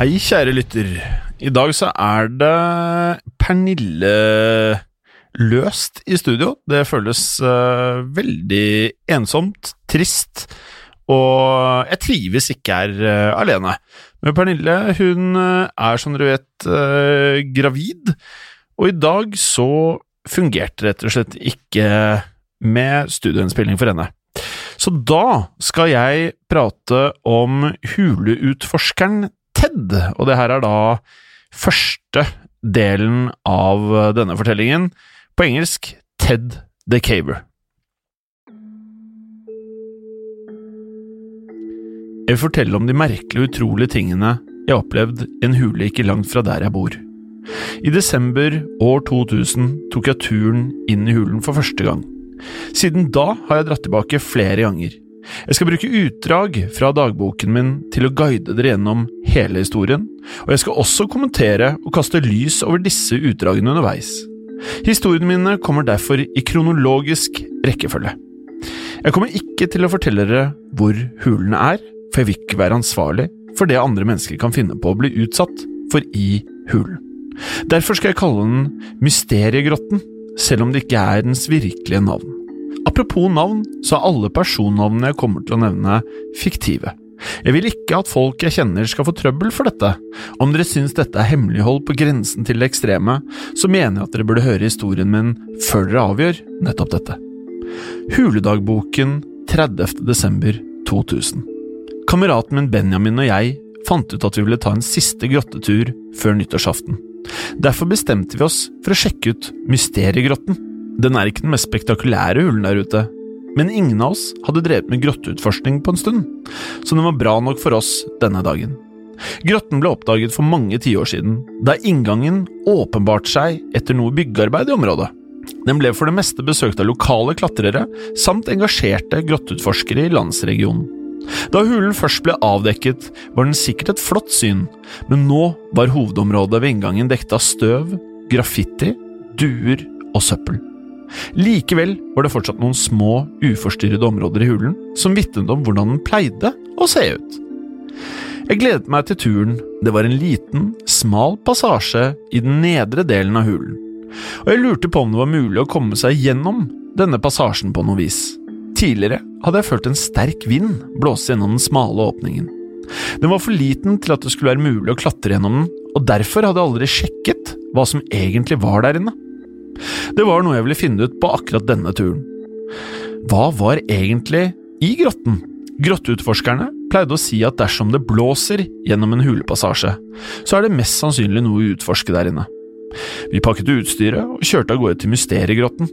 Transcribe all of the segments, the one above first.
Hei, kjære lytter. I dag så er det Pernille løst i studio. Det føles uh, veldig ensomt, trist, og jeg trives ikke her uh, alene. Men Pernille hun eh, er, som dere vet, uh, gravid, og i dag så fungerte rett og slett ikke med studioinnspilling for henne. Så da skal jeg prate om huleutforskeren Ted, og det her er da første delen av denne fortellingen, på engelsk Ted the Caver. Jeg vil fortelle om de merkelige og utrolige tingene jeg har opplevd i en hule ikke langt fra der jeg bor. I desember år 2000 tok jeg turen inn i hulen for første gang. Siden da har jeg dratt tilbake flere ganger. Jeg skal bruke utdrag fra dagboken min til å guide dere gjennom hele historien, og jeg skal også kommentere og kaste lys over disse utdragene underveis. Historiene mine kommer derfor i kronologisk rekkefølge. Jeg kommer ikke til å fortelle dere hvor hulene er, for jeg vil ikke være ansvarlig for det andre mennesker kan finne på å bli utsatt for i hulen. Derfor skal jeg kalle den Mysteriegrotten, selv om det ikke er dens virkelige navn. Apropos navn, så er alle personnavnene jeg kommer til å nevne, fiktive. Jeg vil ikke at folk jeg kjenner skal få trøbbel for dette. Om dere syns dette er hemmelighold på grensen til det ekstreme, så mener jeg at dere burde høre historien min før dere avgjør nettopp dette. Huledagboken 30. desember 2000 Kameraten min Benjamin og jeg fant ut at vi ville ta en siste grottetur før nyttårsaften. Derfor bestemte vi oss for å sjekke ut Mysteriegrotten. Den er ikke den mest spektakulære hulen der ute, men ingen av oss hadde drevet med grotteutforskning på en stund, så den var bra nok for oss denne dagen. Grotten ble oppdaget for mange tiår siden, da inngangen åpenbart seg etter noe byggearbeid i området. Den ble for det meste besøkt av lokale klatrere samt engasjerte grotteutforskere i landsregionen. Da hulen først ble avdekket, var den sikkert et flott syn, men nå var hovedområdet ved inngangen dekket av støv, graffiti, duer og søppel. Likevel var det fortsatt noen små, uforstyrrede områder i hulen som vitnet om hvordan den pleide å se ut. Jeg gledet meg til turen, det var en liten, smal passasje i den nedre delen av hulen, og jeg lurte på om det var mulig å komme seg gjennom denne passasjen på noe vis. Tidligere hadde jeg følt en sterk vind blåse gjennom den smale åpningen. Den var for liten til at det skulle være mulig å klatre gjennom den, og derfor hadde jeg aldri sjekket hva som egentlig var der inne. Det var noe jeg ville finne ut på akkurat denne turen. Hva var egentlig i grotten? Grotteutforskerne pleide å si at dersom det blåser gjennom en hulepassasje, så er det mest sannsynlig noe å utforske der inne. Vi pakket utstyret og kjørte av gårde til mysteriegrotten.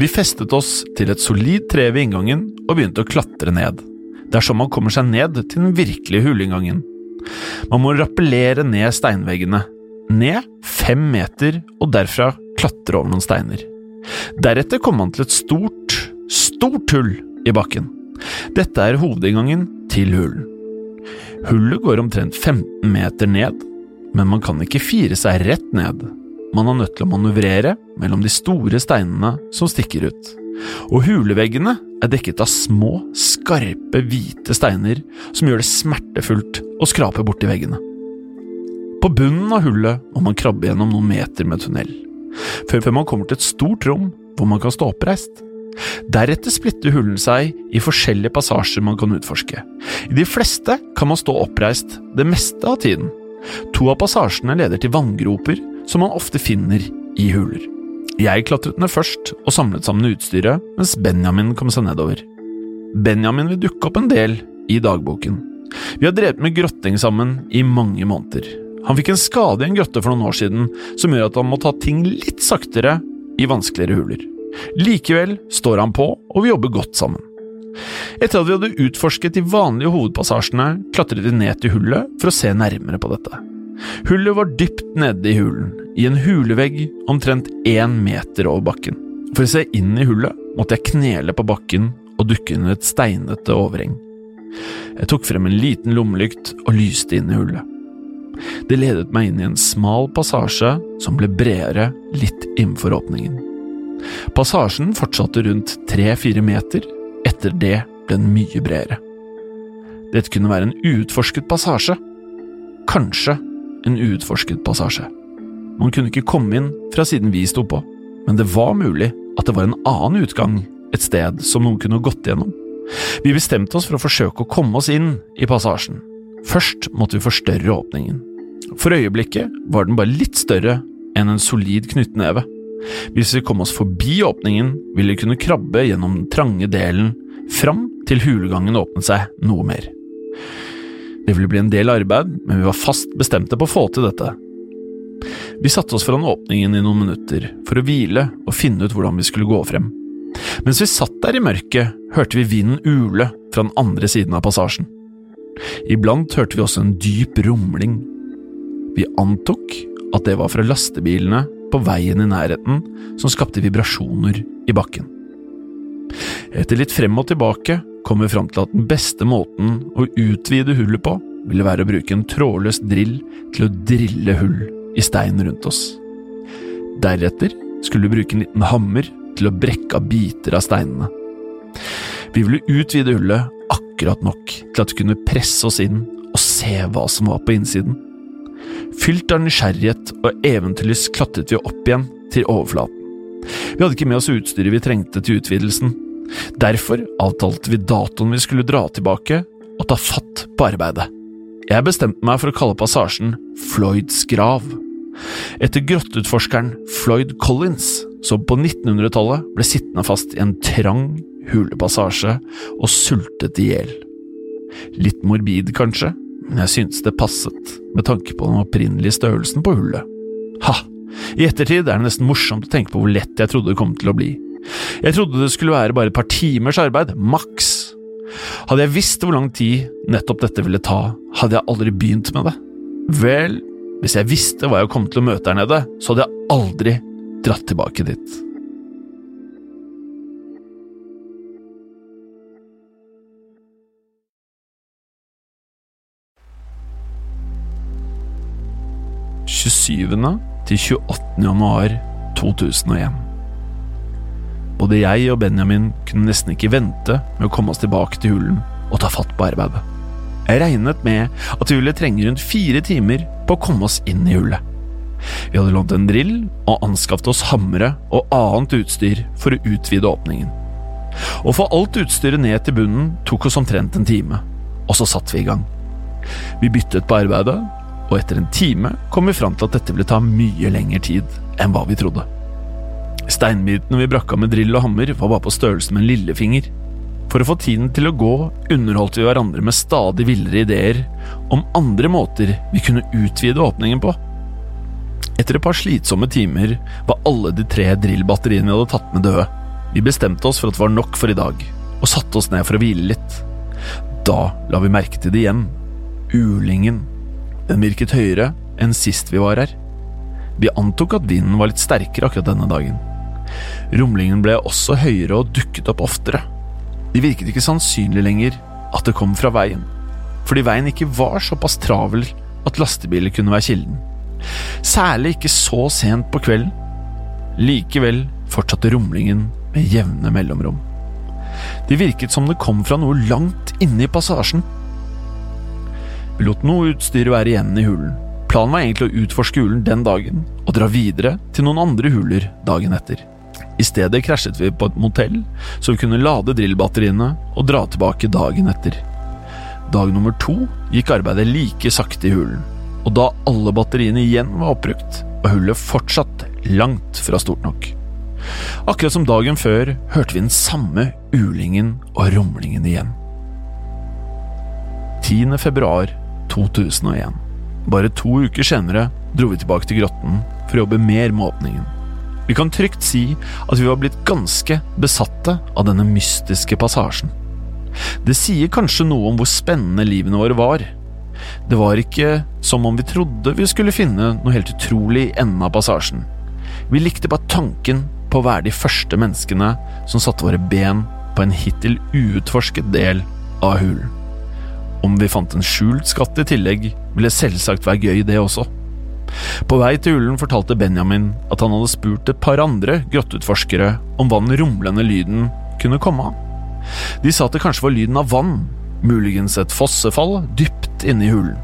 Vi festet oss til et solid tre ved inngangen og begynte å klatre ned. Er sånn man kommer seg ned til den virkelige huleinngangen. Man må rappellere ned steinveggene, ned fem meter og derfra klatre over noen steiner. Deretter kommer man til et stort, stort hull i bakken. Dette er hovedinngangen til hulen. Hullet går omtrent 15 meter ned, men man kan ikke fire seg rett ned. Man er nødt til å manøvrere mellom de store steinene som stikker ut. Og huleveggene er dekket av små, skarpe, hvite steiner som gjør det smertefullt å skrape borti veggene. På bunnen av hullet må man krabbe gjennom noen meter med tunnel, før man kommer til et stort rom hvor man kan stå oppreist. Deretter splitter hullen seg i forskjellige passasjer man kan utforske. I de fleste kan man stå oppreist det meste av tiden. To av passasjene leder til vanngroper som man ofte finner i huler. Jeg klatret ned først og samlet sammen utstyret, mens Benjamin kom seg nedover. Benjamin vil dukke opp en del i dagboken. Vi har drevet med grotting sammen i mange måneder. Han fikk en skade i en grotte for noen år siden som gjør at han må ta ting litt saktere i vanskeligere huler. Likevel står han på, og vi jobber godt sammen. Etter at vi hadde utforsket de vanlige hovedpassasjene, klatret vi ned til hullet for å se nærmere på dette. Hullet var dypt nede i hulen, i en hulevegg omtrent én meter over bakken. For å se inn i hullet måtte jeg knele på bakken og dukke under et steinete overheng. Jeg tok frem en liten lommelykt og lyste inn i hullet. Det ledet meg inn i en smal passasje som ble bredere litt innenfor åpningen. Passasjen fortsatte rundt tre–fire meter, etter det ble den mye bredere. Dette kunne være en uutforsket passasje. Kanskje en uutforsket passasje. Man kunne ikke komme inn fra siden vi sto på, men det var mulig at det var en annen utgang et sted som noen kunne gått gjennom. Vi bestemte oss for å forsøke å komme oss inn i passasjen. Først måtte vi forstørre åpningen. For øyeblikket var den bare litt større enn en solid knyttneve. Hvis vi kom oss forbi åpningen, ville vi kunne krabbe gjennom den trange delen fram til hulegangen åpnet seg noe mer. Det ville bli en del arbeid, men vi var fast bestemte på å få til dette. Vi satte oss foran åpningen i noen minutter for å hvile og finne ut hvordan vi skulle gå frem. Mens vi satt der i mørket, hørte vi vinden ule fra den andre siden av passasjen. Iblant hørte vi også en dyp rumling. Vi antok at det var fra lastebilene på veien i nærheten som skapte vibrasjoner i bakken. Etter litt frem og tilbake kom vi fram til at den beste måten å utvide hullet på, ville være å bruke en trådløs drill til å drille hull i steinen rundt oss. Deretter skulle vi bruke en liten hammer til å brekke av biter av steinene. Vi ville utvide hullet akkurat nok til at vi kunne presse oss inn og se hva som var på innsiden. Fylt av nysgjerrighet og eventyrlyst klatret vi opp igjen til overflaten. Vi hadde ikke med oss utstyret vi trengte til utvidelsen. Derfor avtalte vi datoen vi skulle dra tilbake og ta fatt på arbeidet. Jeg bestemte meg for å kalle passasjen Floyds grav, etter grotteutforskeren Floyd Collins, som på 1900-tallet ble sittende fast i en trang hulepassasje og sultet i hjel. Litt morbid, kanskje, men jeg syntes det passet med tanke på den opprinnelige størrelsen på hullet. Ha! I ettertid er det nesten morsomt å tenke på hvor lett jeg trodde det kom til å bli. Jeg trodde det skulle være bare et par timers arbeid, maks. Hadde jeg visst hvor lang tid nettopp dette ville ta, hadde jeg aldri begynt med det. Vel, hvis jeg visste hva jeg kom til å møte her nede, så hadde jeg aldri dratt tilbake dit. Til 28. januar 2001. Både jeg og Benjamin kunne nesten ikke vente med å komme oss tilbake til hulen og ta fatt på arbeidet. Jeg regnet med at vi ville trenge rundt fire timer på å komme oss inn i hullet. Vi hadde lånt en drill og anskaffet oss hamre og annet utstyr for å utvide åpningen. Å få alt utstyret ned til bunnen tok oss omtrent en time, og så satte vi i gang. Vi byttet på arbeidet, og etter en time kom vi fram til at dette ville ta mye lengre tid enn hva vi trodde. Steinbitene vi brakka med drill og hammer, var bare på størrelse med en lillefinger. For å få tiden til å gå underholdt vi hverandre med stadig villere ideer om andre måter vi kunne utvide åpningen på. Etter et par slitsomme timer var alle de tre drillbatteriene vi hadde tatt med døde. Vi bestemte oss for at det var nok for i dag, og satte oss ned for å hvile litt. Da la vi merke til det igjen. Ulingen. Den virket høyere enn sist vi var her. Vi antok at vinden var litt sterkere akkurat denne dagen. Rumlingen ble også høyere og dukket opp oftere. Det virket ikke sannsynlig lenger at det kom fra veien, fordi veien ikke var såpass travel at lastebiler kunne være kilden. Særlig ikke så sent på kvelden. Likevel fortsatte rumlingen med jevne mellomrom. Det virket som det kom fra noe langt inne i passasjen. Lot noe utstyr være igjen i hulen. Planen var egentlig å utforske hulen den dagen, og dra videre til noen andre huler dagen etter. I stedet krasjet vi på et motell, så vi kunne lade drillbatteriene og dra tilbake dagen etter. Dag nummer to gikk arbeidet like sakte i hulen, og da alle batteriene igjen var oppbrukt, var hullet fortsatt langt fra stort nok. Akkurat som dagen før hørte vi den samme ulingen og rumlingen igjen. 10. februar 2001. Bare to uker senere dro vi tilbake til grotten for å jobbe mer med åpningen. Vi kan trygt si at vi var blitt ganske besatte av denne mystiske passasjen. Det sier kanskje noe om hvor spennende livene våre var. Det var ikke som om vi trodde vi skulle finne noe helt utrolig i enden av passasjen. Vi likte bare tanken på å være de første menneskene som satte våre ben på en hittil uutforsket del av hulen. Om vi fant en skjult skatt i tillegg, ville selvsagt være gøy, det også. På vei til hulen fortalte Benjamin at han hadde spurt et par andre grotteutforskere om hva den rumlende lyden kunne komme av. De sa at det kanskje var lyden av vann, muligens et fossefall dypt inne i hulen.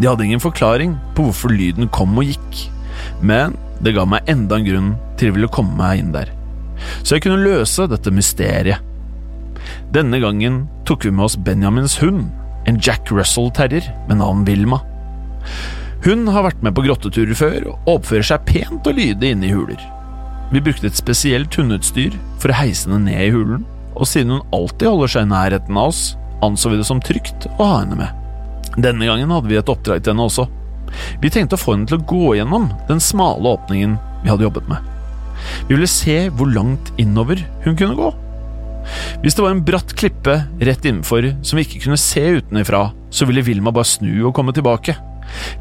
De hadde ingen forklaring på hvorfor lyden kom og gikk, men det ga meg enda en grunn til å ville komme meg inn der, så jeg kunne løse dette mysteriet. Denne gangen tok vi med oss Benjamins hund, en Jack Russell-terrier med navn Vilma. Hun har vært med på grotteturer før og oppfører seg pent og lydig inne i huler. Vi brukte et spesielt hundeutstyr for å heise henne ned i hulen, og siden hun alltid holder seg i nærheten av oss, anså vi det som trygt å ha henne med. Denne gangen hadde vi et oppdrag til henne også. Vi tenkte å få henne til å gå gjennom den smale åpningen vi hadde jobbet med. Vi ville se hvor langt innover hun kunne gå. Hvis det var en bratt klippe rett innenfor som vi ikke kunne se utenfra, så ville Vilma bare snu og komme tilbake.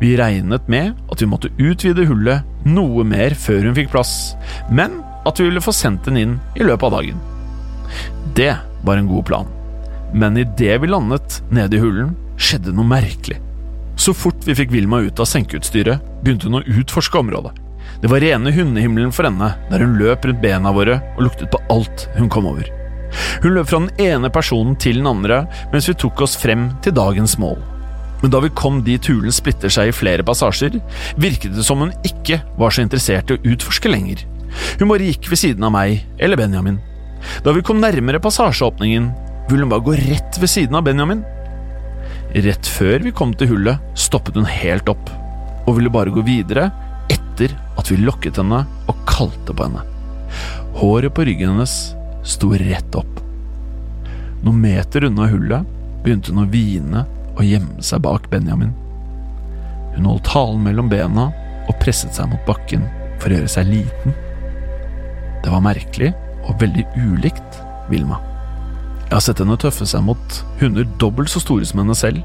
Vi regnet med at vi måtte utvide hullet noe mer før hun fikk plass, men at vi ville få sendt den inn i løpet av dagen. Det var en god plan, men idet vi landet nede i hullen, skjedde noe merkelig. Så fort vi fikk Vilma ut av senkeutstyret, begynte hun å utforske området. Det var rene hundehimmelen for henne, der hun løp rundt bena våre og luktet på alt hun kom over. Hun løp fra den ene personen til den andre mens vi tok oss frem til dagens mål. Men da vi kom dit hulen splitter seg i flere passasjer, virket det som hun ikke var så interessert i å utforske lenger. Hun bare gikk ved siden av meg eller Benjamin. Da vi kom nærmere passasjeåpningen, ville hun bare gå rett ved siden av Benjamin. Rett før vi kom til hullet, stoppet hun helt opp, og ville bare gå videre etter at vi lokket henne og kalte på henne. Håret på ryggen hennes sto rett opp. Noen meter unna hullet begynte hun å hvine og gjemme seg bak Benjamin. Hun holdt halen mellom bena og presset seg mot bakken for å gjøre seg liten. Det var merkelig og veldig ulikt Vilma. Jeg har sett henne tøffe seg mot hunder dobbelt så store som henne selv,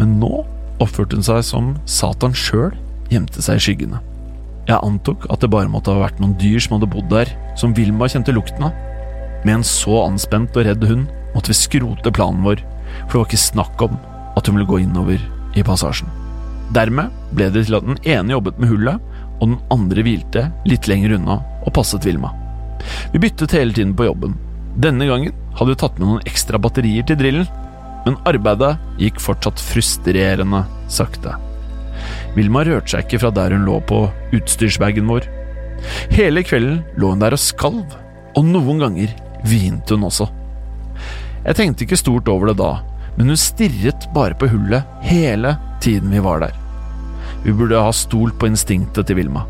men nå oppførte hun seg som Satan sjøl gjemte seg i skyggene. Jeg antok at det bare måtte ha vært noen dyr som hadde bodd der, som Vilma kjente lukten av. Med en så anspent og redd hund måtte vi skrote planen vår, for det var ikke snakk om at hun ville gå innover i passasjen. Dermed ble det til at den ene jobbet med hullet, og den andre hvilte litt lenger unna og passet Vilma. Vi byttet hele tiden på jobben. Denne gangen hadde vi tatt med noen ekstra batterier til drillen, men arbeidet gikk fortsatt frustrerende sakte. Vilma rørte seg ikke fra der hun lå på utstyrsbagen vår. Hele kvelden lå hun der og skalv, og noen ganger hvinte hun også. Jeg tenkte ikke stort over det da, men hun stirret bare på hullet hele tiden vi var der. Vi burde ha stolt på instinktet til Vilma.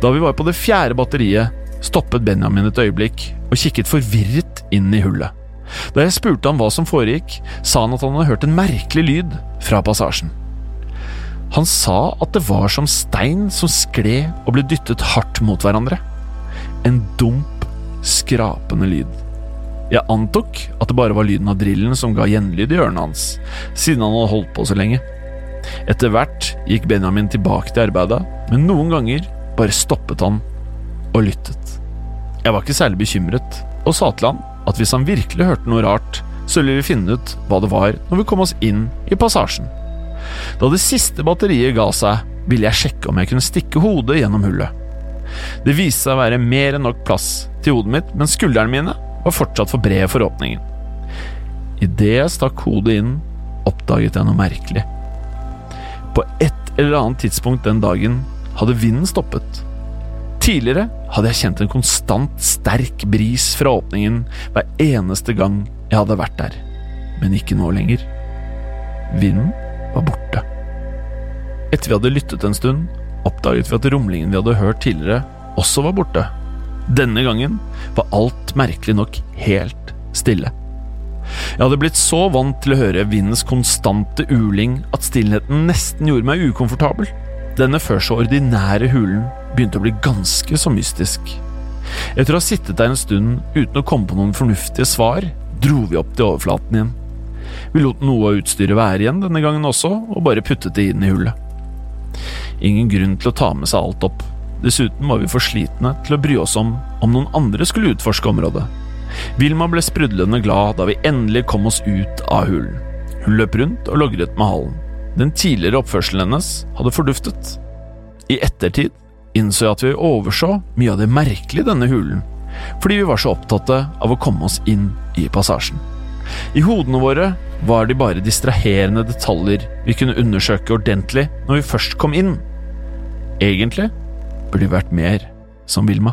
Da vi var på det fjerde batteriet, stoppet Benjamin et øyeblikk og kikket forvirret inn i hullet. Da jeg spurte ham hva som foregikk, sa han at han hadde hørt en merkelig lyd fra passasjen. Han sa at det var som stein som skled og ble dyttet hardt mot hverandre. En dump, skrapende lyd. Jeg antok at det bare var lyden av drillen som ga gjenlyd i ørene hans, siden han hadde holdt på så lenge. Etter hvert gikk Benjamin tilbake til arbeidet, men noen ganger bare stoppet han og lyttet. Jeg var ikke særlig bekymret, og sa til han at hvis han virkelig hørte noe rart, så ville vi finne ut hva det var når vi kom oss inn i passasjen. Da det siste batteriet ga seg, ville jeg sjekke om jeg kunne stikke hodet gjennom hullet. Det viste seg å være mer enn nok plass til hodet mitt, men skuldrene mine var fortsatt for brede for åpningen. Idet jeg stakk hodet inn, oppdaget jeg noe merkelig. På et eller annet tidspunkt den dagen hadde vinden stoppet. Tidligere hadde jeg kjent en konstant sterk bris fra åpningen hver eneste gang jeg hadde vært der, men ikke nå lenger. Vinden var borte. Etter vi hadde lyttet en stund, oppdaget vi at rumlingen vi hadde hørt tidligere, også var borte. Denne gangen var alt merkelig nok helt stille. Jeg hadde blitt så vant til å høre vindens konstante uling at stillheten nesten gjorde meg ukomfortabel. Denne før så ordinære hulen begynte å bli ganske så mystisk. Etter å ha sittet der en stund uten å komme på noen fornuftige svar, dro vi opp til overflaten igjen. Vi lot noe av utstyret være igjen denne gangen også, og bare puttet det inn i hullet. Ingen grunn til å ta med seg alt opp. Dessuten var vi for slitne til å bry oss om om noen andre skulle utforske området. Vilma ble sprudlende glad da vi endelig kom oss ut av hulen. Hun løp rundt og logret med halen. Den tidligere oppførselen hennes hadde forduftet. I ettertid innså jeg at vi overså mye av det merkelige i denne hulen, fordi vi var så opptatte av å komme oss inn i passasjen. I hodene våre var de bare distraherende detaljer vi kunne undersøke ordentlig når vi først kom inn. Egentlig burde det vært mer som Vilma.